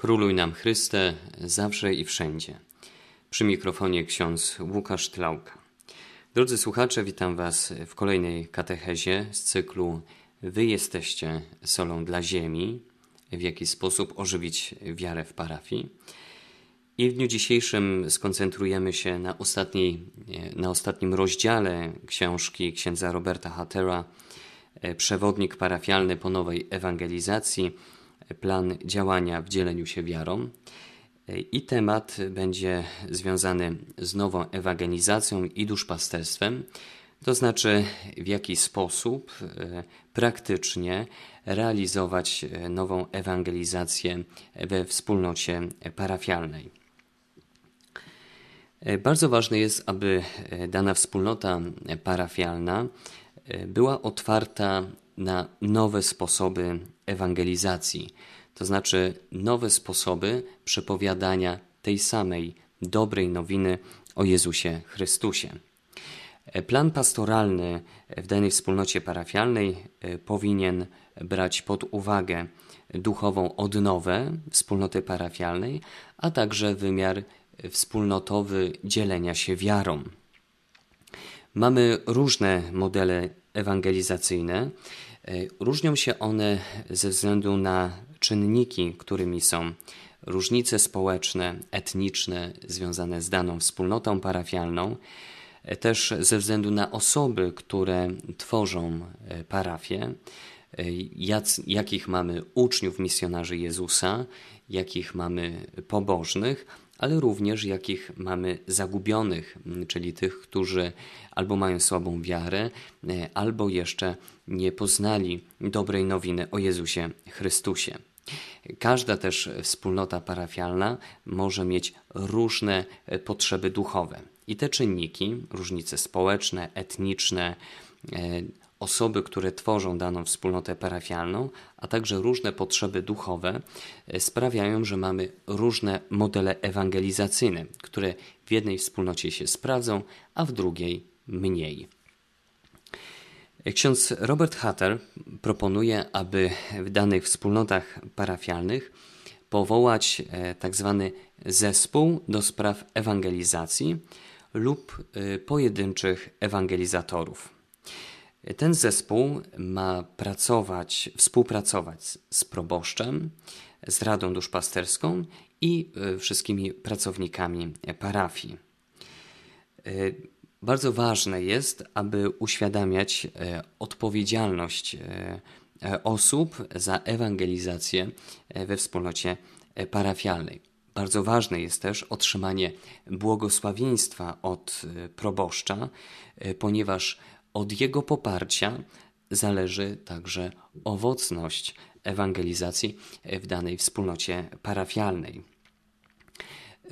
Króluj nam Chryste, zawsze i wszędzie. Przy mikrofonie ksiądz Łukasz Tlauka. Drodzy słuchacze, witam Was w kolejnej katechezie z cyklu Wy jesteście solą dla ziemi, w jaki sposób ożywić wiarę w parafii. I w dniu dzisiejszym skoncentrujemy się na, ostatniej, na ostatnim rozdziale książki księdza Roberta Hattera Przewodnik parafialny po nowej ewangelizacji – plan działania w dzieleniu się wiarą. I temat będzie związany z nową ewangelizacją i duszpasterstwem, to znaczy w jaki sposób e, praktycznie realizować e, nową ewangelizację we wspólnocie parafialnej. E, bardzo ważne jest, aby dana wspólnota parafialna była otwarta na nowe sposoby ewangelizacji, to znaczy nowe sposoby przepowiadania tej samej dobrej nowiny o Jezusie Chrystusie. Plan pastoralny w danej wspólnocie parafialnej e, powinien brać pod uwagę duchową odnowę wspólnoty parafialnej, a także wymiar wspólnotowy dzielenia się wiarą. Mamy różne modele ewangelizacyjne. E, różnią się one ze względu na czynniki, którymi są różnice społeczne, etniczne związane z daną wspólnotą parafialną, e, też ze względu na osoby, które tworzą e, parafię, jakich mamy uczniów misjonarzy Jezusa, jakich mamy pobożnych, ale również jakich mamy zagubionych, czyli tych, którzy albo mają słabą wiarę, e, albo jeszcze nie poznali dobrej nowiny o Jezusie Chrystusie. Każda też wspólnota parafialna może mieć różne e, potrzeby duchowe. I te czynniki, różnice społeczne, etniczne, e, osoby, które tworzą daną wspólnotę parafialną, a także różne potrzeby duchowe sprawiają, że mamy różne modele ewangelizacyjne, które w jednej wspólnocie się sprawdzą, a w drugiej mniej. Ksiądz Robert Hatter proponuje, aby w danych wspólnotach parafialnych powołać e, tak zwany zespół do spraw ewangelizacji lub e, pojedynczych ewangelizatorów. Ten zespół ma pracować, współpracować z proboszczem, z Radą Duszpasterską i e, wszystkimi pracownikami parafii. E, bardzo ważne jest, aby uświadamiać e, odpowiedzialność osób za ewangelizację we wspólnocie parafialnej. Bardzo ważne jest też otrzymanie błogosławieństwa od proboszcza, ponieważ od jego poparcia zależy także owocność ewangelizacji w danej wspólnocie parafialnej.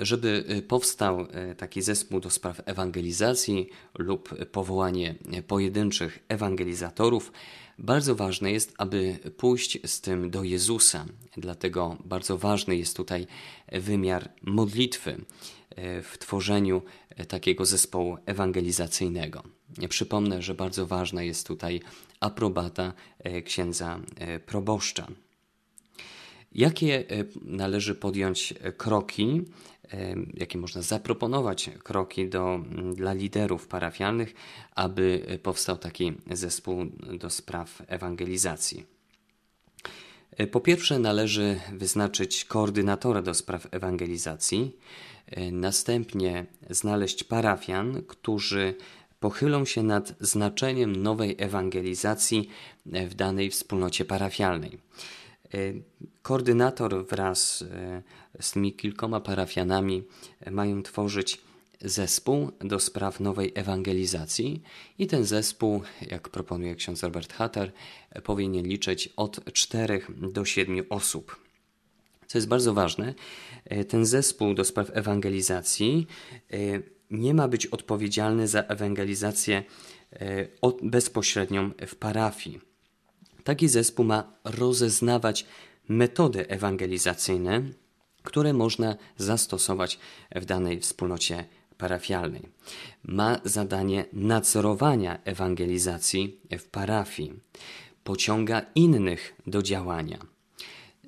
Żeby powstał e, taki zespół do spraw ewangelizacji lub powołanie pojedynczych ewangelizatorów, bardzo ważne jest, aby pójść z tym do Jezusa. Dlatego bardzo ważny jest tutaj wymiar modlitwy e, w tworzeniu takiego zespołu ewangelizacyjnego. Przypomnę, że bardzo ważna jest tutaj aprobata księdza proboszcza. Jakie należy podjąć kroki, jakie można zaproponować kroki do, dla liderów parafialnych, aby powstał taki zespół do spraw ewangelizacji? Po pierwsze, należy wyznaczyć koordynatora do spraw ewangelizacji, następnie znaleźć parafian, którzy pochylą się nad znaczeniem nowej ewangelizacji w danej wspólnocie parafialnej. E, koordynator wraz e, z tymi kilkoma parafianami mają tworzyć zespół do spraw nowej ewangelizacji i ten zespół, jak proponuje ksiądz Robert Hatter, powinien liczyć od 4 do 7 osób. Co jest bardzo ważne, e, ten zespół do spraw ewangelizacji nie ma być odpowiedzialny za ewangelizację e, bezpośrednią w parafii. Taki zespół ma rozeznawać metody ewangelizacyjne, które można zastosować w danej wspólnocie parafialnej. Ma zadanie nadzorowania ewangelizacji w parafii. Pociąga innych do działania.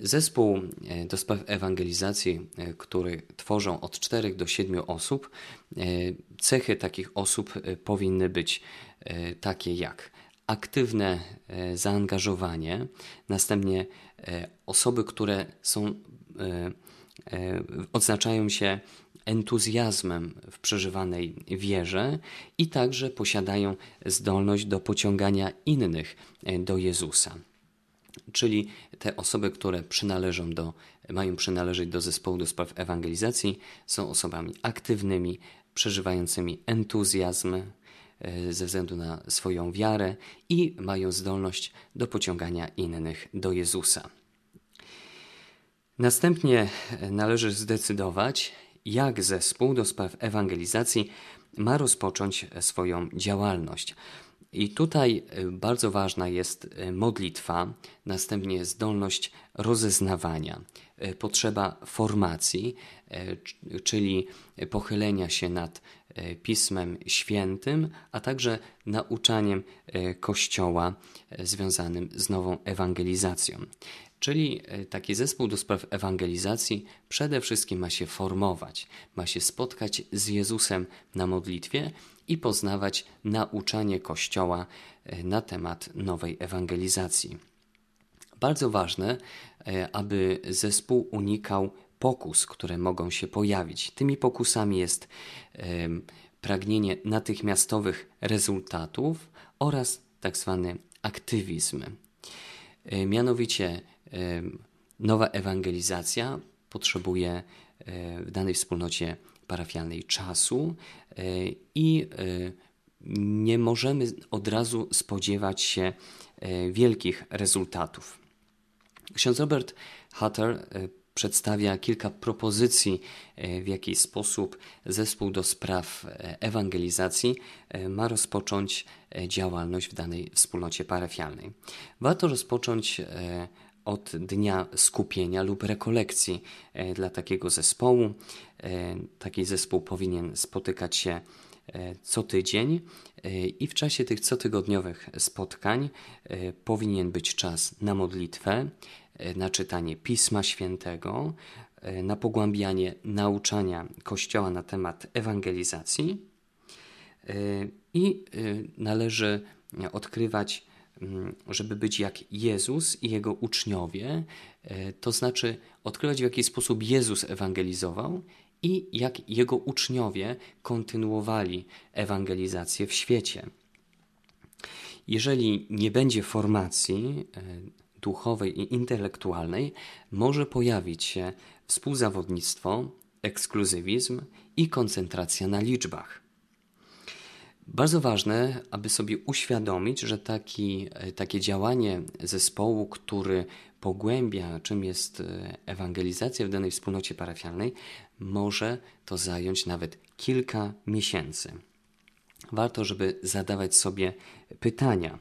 Zespół do spraw ewangelizacji, który tworzą od 4 do 7 osób, cechy takich osób powinny być takie jak aktywne zaangażowanie, następnie osoby, które są odznaczają się entuzjazmem w przeżywanej wierze i także posiadają zdolność do pociągania innych e, do Jezusa. Czyli te osoby, które przynależą do, mają przynależeć do zespołu do spraw ewangelizacji, są osobami aktywnymi, przeżywającymi entuzjazm e, ze względu na swoją wiarę i mają zdolność do pociągania innych do Jezusa. Następnie e, należy zdecydować, jak zespół do spraw ewangelizacji ma rozpocząć swoją działalność. I tutaj y, bardzo ważna jest modlitwa, następnie zdolność rozeznawania, potrzeba formacji, czyli pochylenia się nad Pismem Świętym, a także nauczaniem Kościoła związanym z nową ewangelizacją. Czyli e, taki zespół do spraw ewangelizacji przede wszystkim ma się formować, ma się spotkać z Jezusem na modlitwie i poznawać nauczanie Kościoła e, na temat nowej ewangelizacji. Bardzo ważne, e, aby zespół unikał pokus, które mogą się pojawić. Tymi pokusami jest pragnienie natychmiastowych rezultatów oraz tak zwany aktywizm. Mianowicie nowa ewangelizacja potrzebuje e, w danej wspólnocie parafialnej czasu e, i e, nie możemy od razu spodziewać się wielkich rezultatów. Ksiądz Robert Hutter przedstawia kilka propozycji, w jaki sposób zespół do spraw ewangelizacji ma rozpocząć działalność w danej wspólnocie parafialnej. Warto rozpocząć od dnia skupienia lub rekolekcji e, dla takiego zespołu. E, taki zespół powinien spotykać się e, co tydzień i w czasie tych cotygodniowych spotkań powinien być czas na modlitwę, na czytanie Pisma Świętego, na pogłębianie nauczania Kościoła na temat ewangelizacji i należy odkrywać Mm, żeby być jak Jezus i jego uczniowie, e, to znaczy odkrywać w jaki sposób Jezus ewangelizował i jak jego uczniowie kontynuowali ewangelizację w świecie. Jeżeli nie będzie formacji e, duchowej i intelektualnej, może pojawić się współzawodnictwo, ekskluzywizm i koncentracja na liczbach. Bardzo ważne, aby sobie uświadomić, że taki, e, takie działanie zespołu, który pogłębia, czym jest e, ewangelizacja w danej wspólnocie parafialnej, może to zająć nawet kilka miesięcy. Warto, żeby zadawać sobie pytania,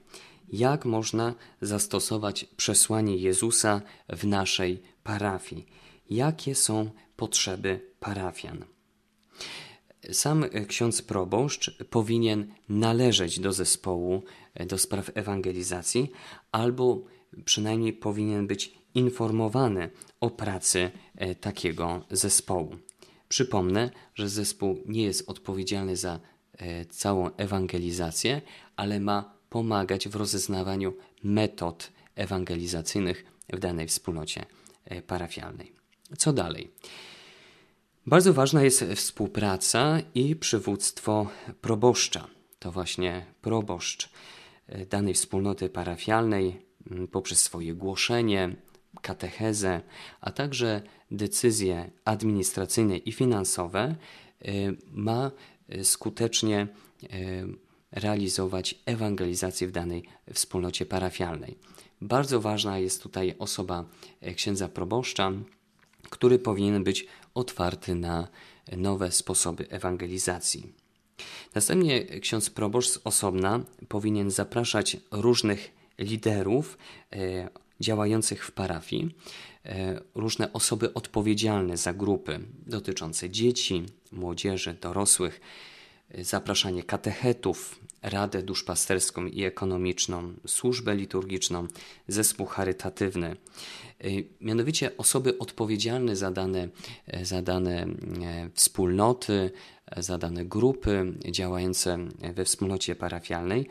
jak można zastosować przesłanie Jezusa w naszej parafii, jakie są potrzeby parafian. Sam ksiądz proboszcz powinien należeć do zespołu e, do spraw ewangelizacji, albo przynajmniej powinien być informowany o pracy e, takiego zespołu. Przypomnę, że zespół nie jest odpowiedzialny za e, całą ewangelizację, ale ma pomagać w rozeznawaniu metod ewangelizacyjnych w danej wspólnocie parafialnej. Co dalej? Bardzo ważna jest współpraca i przywództwo proboszcza. To właśnie proboszcz e, danej wspólnoty parafialnej poprzez swoje głoszenie, katechezę, a także decyzje administracyjne i finansowe e, ma e, skutecznie realizować ewangelizację w danej wspólnocie parafialnej. Bardzo ważna jest tutaj osoba księdza proboszcza, który powinien być otwarty na nowe sposoby ewangelizacji. Następnie ksiądz proboszcz z osobna powinien zapraszać różnych liderów e, działających w parafii, e, różne osoby odpowiedzialne za grupy dotyczące dzieci, młodzieży, dorosłych, e, zapraszanie katechetów, radę duszpasterską i ekonomiczną, służbę liturgiczną, zespół charytatywny. Mianowicie osoby odpowiedzialne za dane, za dane wspólnoty, za dane grupy działające we wspólnocie parafialnej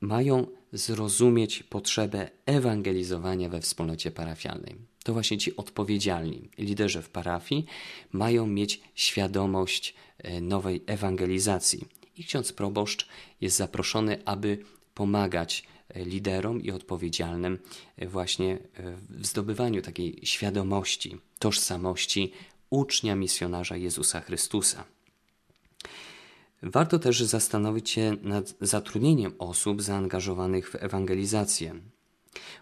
mają zrozumieć potrzebę ewangelizowania we wspólnocie parafialnej. To właśnie ci odpowiedzialni, liderzy w parafii, mają mieć świadomość e, nowej ewangelizacji. I ksiądz proboszcz jest zaproszony, aby pomagać e, liderom i odpowiedzialnym e, właśnie w zdobywaniu takiej świadomości, tożsamości ucznia misjonarza Jezusa Chrystusa. Warto też zastanowić się nad zatrudnieniem osób zaangażowanych w ewangelizację.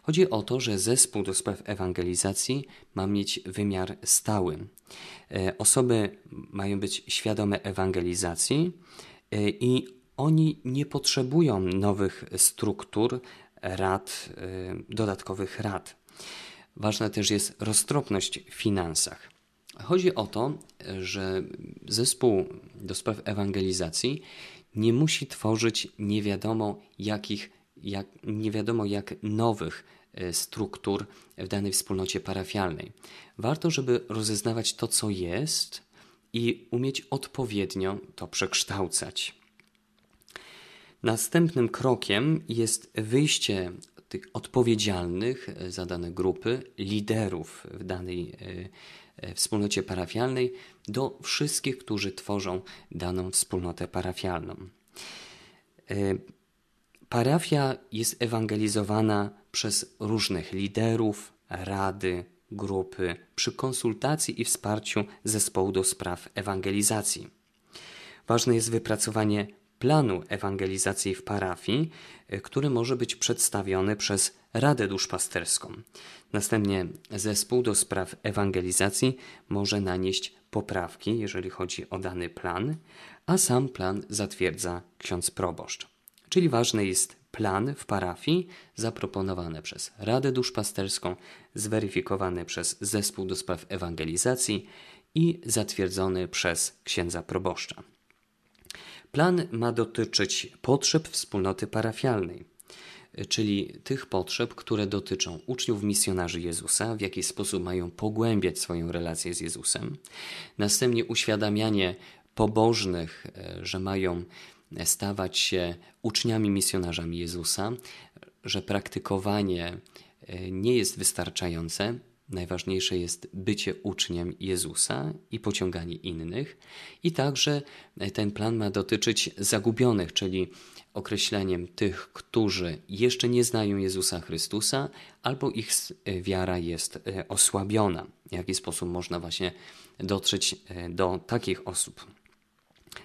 Chodzi o to, że zespół do spraw ewangelizacji ma mieć wymiar stały. E, osoby mają być świadome ewangelizacji e, i oni nie potrzebują nowych struktur, rad, e, dodatkowych rad. Ważna też jest roztropność w finansach. Chodzi o to, że zespół do spraw ewangelizacji nie musi tworzyć nie wiadomo jakich, jak, nie wiadomo jak nowych e, struktur w danej wspólnocie parafialnej. Warto, żeby rozeznawać to, co jest i umieć odpowiednio to przekształcać. Następnym krokiem jest wyjście tych odpowiedzialnych za dane grupy, liderów w danej e, E, wspólnocie parafialnej do wszystkich, którzy tworzą daną wspólnotę parafialną. Parafia jest ewangelizowana przez różnych liderów, rady, grupy, przy konsultacji i wsparciu zespołu do spraw ewangelizacji. Ważne jest wypracowanie planu ewangelizacji w parafii, który może być przedstawiony przez Radę Duszpasterską. Następnie zespół do spraw ewangelizacji może nanieść poprawki, jeżeli chodzi o dany plan, a sam plan zatwierdza ksiądz proboszcz. Czyli ważny jest plan w parafii zaproponowany przez Radę Duszpasterską, zweryfikowany przez zespół do spraw ewangelizacji i zatwierdzony przez księdza proboszcza. Plan ma dotyczyć potrzeb wspólnoty parafialnej, czyli tych potrzeb, które dotyczą uczniów misjonarzy Jezusa, w jaki sposób mają pogłębiać swoją relację z Jezusem, następnie uświadamianie pobożnych, e, że mają stawać się uczniami misjonarzami Jezusa, że praktykowanie e, nie jest wystarczające, Najważniejsze jest bycie uczniem Jezusa i pociąganie innych. I także ten plan ma dotyczyć zagubionych, czyli określeniem tych, którzy jeszcze nie znają Jezusa Chrystusa, albo ich wiara jest e, osłabiona. W jaki sposób można właśnie dotrzeć e, do takich osób?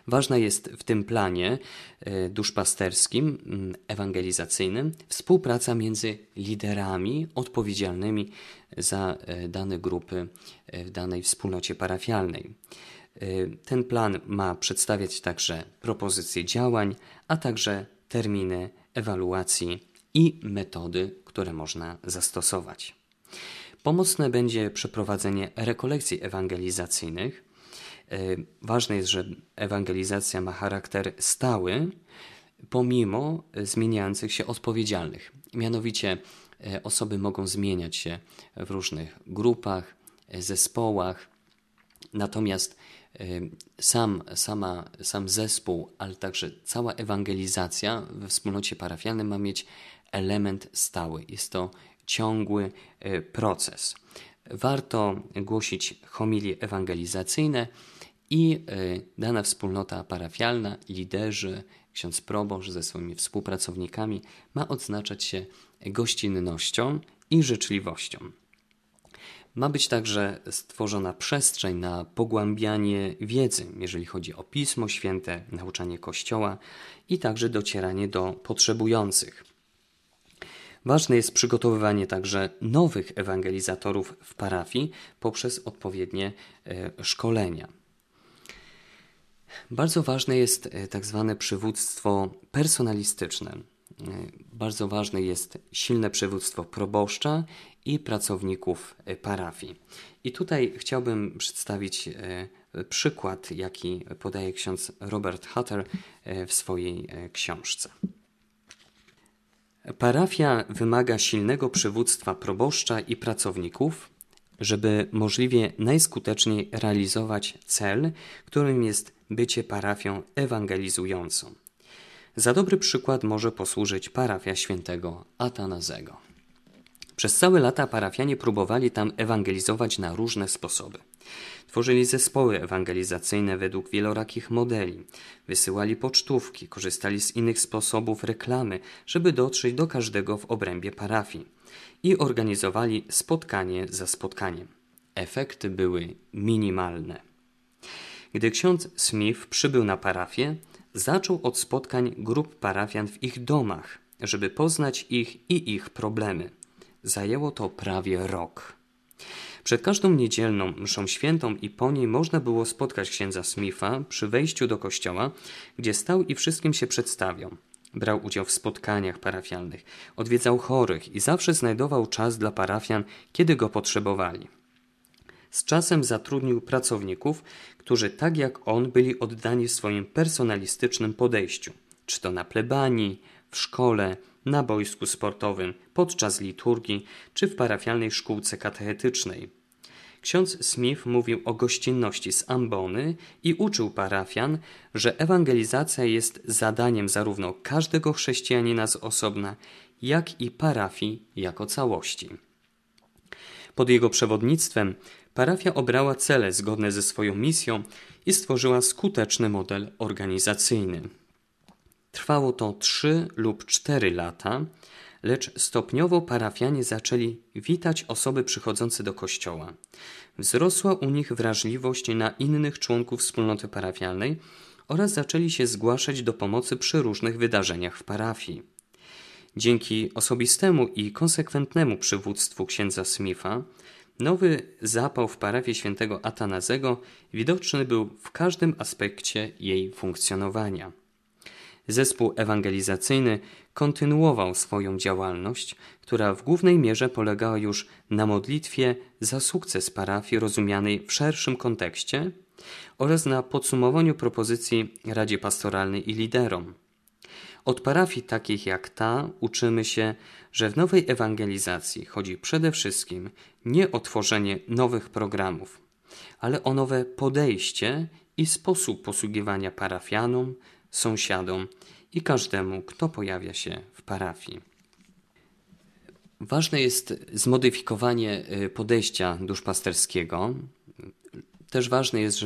Ważna jest w tym planie e, duszpasterskim, mm, ewangelizacyjnym współpraca między liderami odpowiedzialnymi za e, dane grupy e, w danej wspólnocie parafialnej. Ten plan ma przedstawiać także propozycje działań, a także terminy ewaluacji i metody, które można zastosować. Pomocne będzie przeprowadzenie rekolekcji ewangelizacyjnych, ważne jest, że ewangelizacja ma charakter stały, pomimo zmieniających się odpowiedzialnych. Mianowicie e, osoby mogą zmieniać się w różnych grupach, e, zespołach, natomiast sam, sama, sam zespół, ale także cała ewangelizacja we wspólnocie parafialnej ma mieć element stały. Jest to ciągły proces. Warto głosić homilie ewangelizacyjne, i e, dana wspólnota parafialna, liderzy, ksiądz proboszcz ze swoimi współpracownikami ma odznaczać się gościnnością i życzliwością. Ma być także stworzona przestrzeń na pogłębianie wiedzy, jeżeli chodzi o Pismo Święte, nauczanie Kościoła i także docieranie do potrzebujących. Ważne jest przygotowywanie także nowych ewangelizatorów w parafii poprzez odpowiednie e, szkolenia. Bardzo ważne jest e, tak zwane przywództwo personalistyczne. E, bardzo ważne jest silne przywództwo proboszcza i pracowników e, parafii. I tutaj chciałbym przedstawić przykład, jaki podaje ksiądz Robert Hutter w swojej książce. Parafia wymaga silnego przywództwa proboszcza i pracowników, żeby możliwie najskuteczniej realizować cel, którym jest bycie parafią ewangelizującą. Za dobry przykład może posłużyć parafia świętego Atanazego. Przez całe lata parafianie próbowali tam ewangelizować na różne sposoby. Tworzyli zespoły ewangelizacyjne według wielorakich modeli, wysyłali pocztówki, korzystali z innych sposobów reklamy, żeby dotrzeć do każdego w obrębie parafii i organizowali spotkanie za spotkaniem. Efekty były minimalne. Gdy ksiądz Smith przybył na parafię, zaczął od spotkań grup parafian w ich domach, żeby poznać ich i ich problemy. Zajęło to prawie rok. Przed każdą niedzielną mszą świętą i po niej można było spotkać księdza Smitha przy wejściu do kościoła, gdzie stał i wszystkim się przedstawiał. Brał udział w spotkaniach parafialnych, odwiedzał chorych i zawsze znajdował czas dla parafian, kiedy go potrzebowali. Z czasem zatrudnił pracowników, którzy tak jak on byli oddani w swoim personalistycznym podejściu, czy to na plebanii, w szkole, na boisku sportowym, podczas liturgii czy w parafialnej szkółce katechetycznej. Ksiądz Smith mówił o gościnności z ambony i uczył parafian, że ewangelizacja jest zadaniem zarówno każdego chrześcijanina z osobna, jak i parafii jako całości. Pod jego przewodnictwem parafia obrała cele zgodne ze swoją misją i stworzyła skuteczny model organizacyjny. Trwało to trzy lub cztery lata, lecz stopniowo parafianie zaczęli witać osoby przychodzące do kościoła. Wzrosła u nich wrażliwość na innych członków wspólnoty parafialnej oraz zaczęli się zgłaszać do pomocy przy różnych wydarzeniach w parafii. Dzięki osobistemu i konsekwentnemu przywództwu księdza Smitha, nowy zapał w parafii świętego Atanazego widoczny był w każdym aspekcie jej funkcjonowania. Zespół ewangelizacyjny kontynuował swoją działalność, która w głównej mierze polegała już na modlitwie za sukces parafii rozumianej w szerszym kontekście oraz na podsumowaniu propozycji Radzie Pastoralnej i liderom. Od parafii takich jak ta uczymy się, że w nowej ewangelizacji chodzi przede wszystkim nie o tworzenie nowych programów, ale o nowe podejście i sposób posługiwania parafianom, sąsiadom i każdemu, kto pojawia się w parafii. Ważne jest zmodyfikowanie y, podejścia duszpasterskiego. Też ważne jest,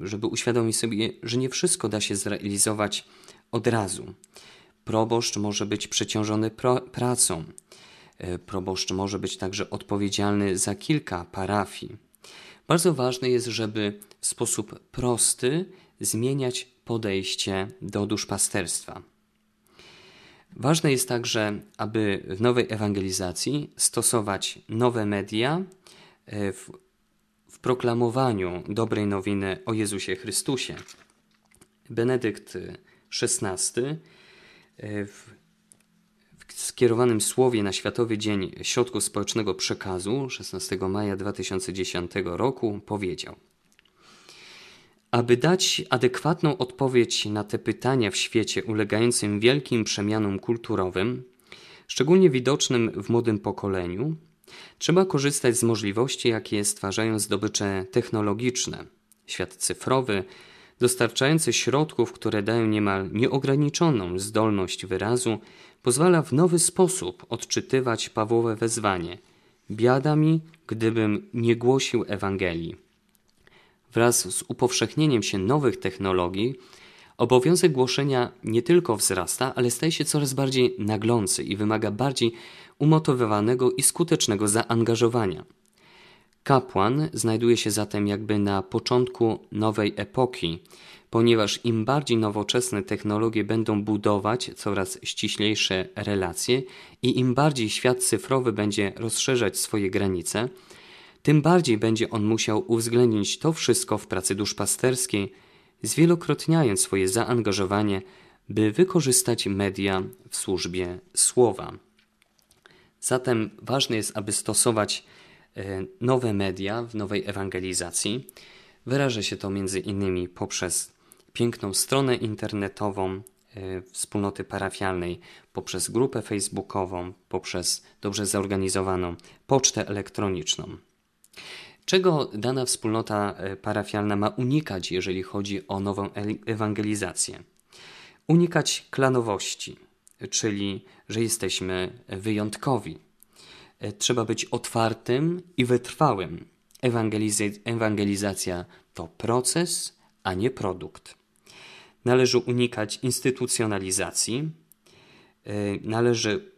żeby, uświadomić sobie, że nie wszystko da się zrealizować od razu. Proboszcz może być przeciążony pracą. Y, proboszcz może być także odpowiedzialny za kilka parafii. Bardzo ważne jest, żeby w sposób prosty zmieniać podejście do duszpasterstwa. Ważne jest także, aby w nowej ewangelizacji stosować nowe media e, w, w proklamowaniu dobrej nowiny o Jezusie Chrystusie. Benedykt XVI e, w, w skierowanym słowie na Światowy Dzień Środków Społecznego Przekazu 16 maja 2010 roku powiedział – aby dać adekwatną odpowiedź na te pytania w świecie ulegającym wielkim przemianom kulturowym, szczególnie widocznym w młodym pokoleniu, trzeba korzystać z możliwości, jakie stwarzają zdobycze technologiczne. Świat cyfrowy, dostarczający środków, które dają niemal nieograniczoną zdolność wyrazu, pozwala w nowy sposób odczytywać Pawłowe wezwanie: Biada mi, gdybym nie głosił Ewangelii. Wraz z upowszechnieniem się nowych technologii, obowiązek głoszenia nie tylko wzrasta, ale staje się coraz bardziej naglący i wymaga bardziej umotywowanego i skutecznego zaangażowania. Kapłan znajduje się zatem jakby na początku nowej epoki, ponieważ im bardziej nowoczesne technologie będą budować coraz ściślejsze relacje i im bardziej świat cyfrowy będzie rozszerzać swoje granice, tym bardziej będzie on musiał uwzględnić to wszystko w pracy duszpasterskiej, zwielokrotniając swoje zaangażowanie, by wykorzystać media w służbie słowa. Zatem ważne jest, aby stosować e, nowe media w nowej ewangelizacji. Wyraża się to między innymi poprzez piękną stronę internetową e, wspólnoty parafialnej, poprzez grupę facebookową, poprzez dobrze zorganizowaną pocztę elektroniczną. Czego dana wspólnota e, parafialna ma unikać, jeżeli chodzi o nową ewangelizację? Unikać klanowości, czyli że jesteśmy wyjątkowi. E, trzeba być otwartym i wytrwałym. Ewangeliz- ewangelizacja to proces, a nie produkt. Należy unikać instytucjonalizacji, e, należy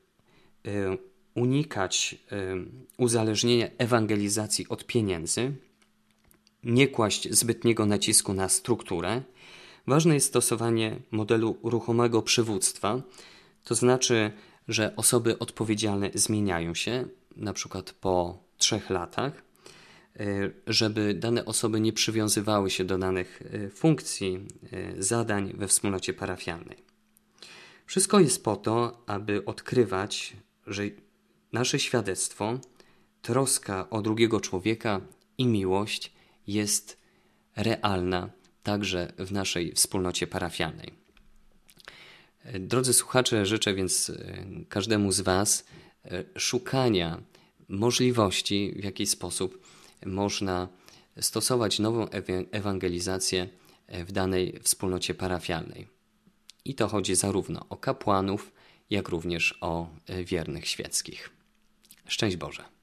unikać uzależnienia ewangelizacji od pieniędzy, nie kłaść zbytniego nacisku na strukturę. Ważne jest stosowanie modelu ruchomego przywództwa, to znaczy, że osoby odpowiedzialne zmieniają się, na przykład po trzech latach, e, żeby dane osoby nie przywiązywały się do danych e, funkcji, e, zadań we wspólnocie parafialnej. Wszystko jest po to, aby odkrywać, że nasze świadectwo, troska o drugiego człowieka i miłość jest realna także w naszej wspólnocie parafialnej. Drodzy słuchacze, życzę więc e, każdemu z Was e, szukania możliwości, w jaki sposób można stosować nową ewangelizację e, w danej wspólnocie parafialnej. I to chodzi zarówno o kapłanów, jak również o wiernych świeckich. Szczęść Boże.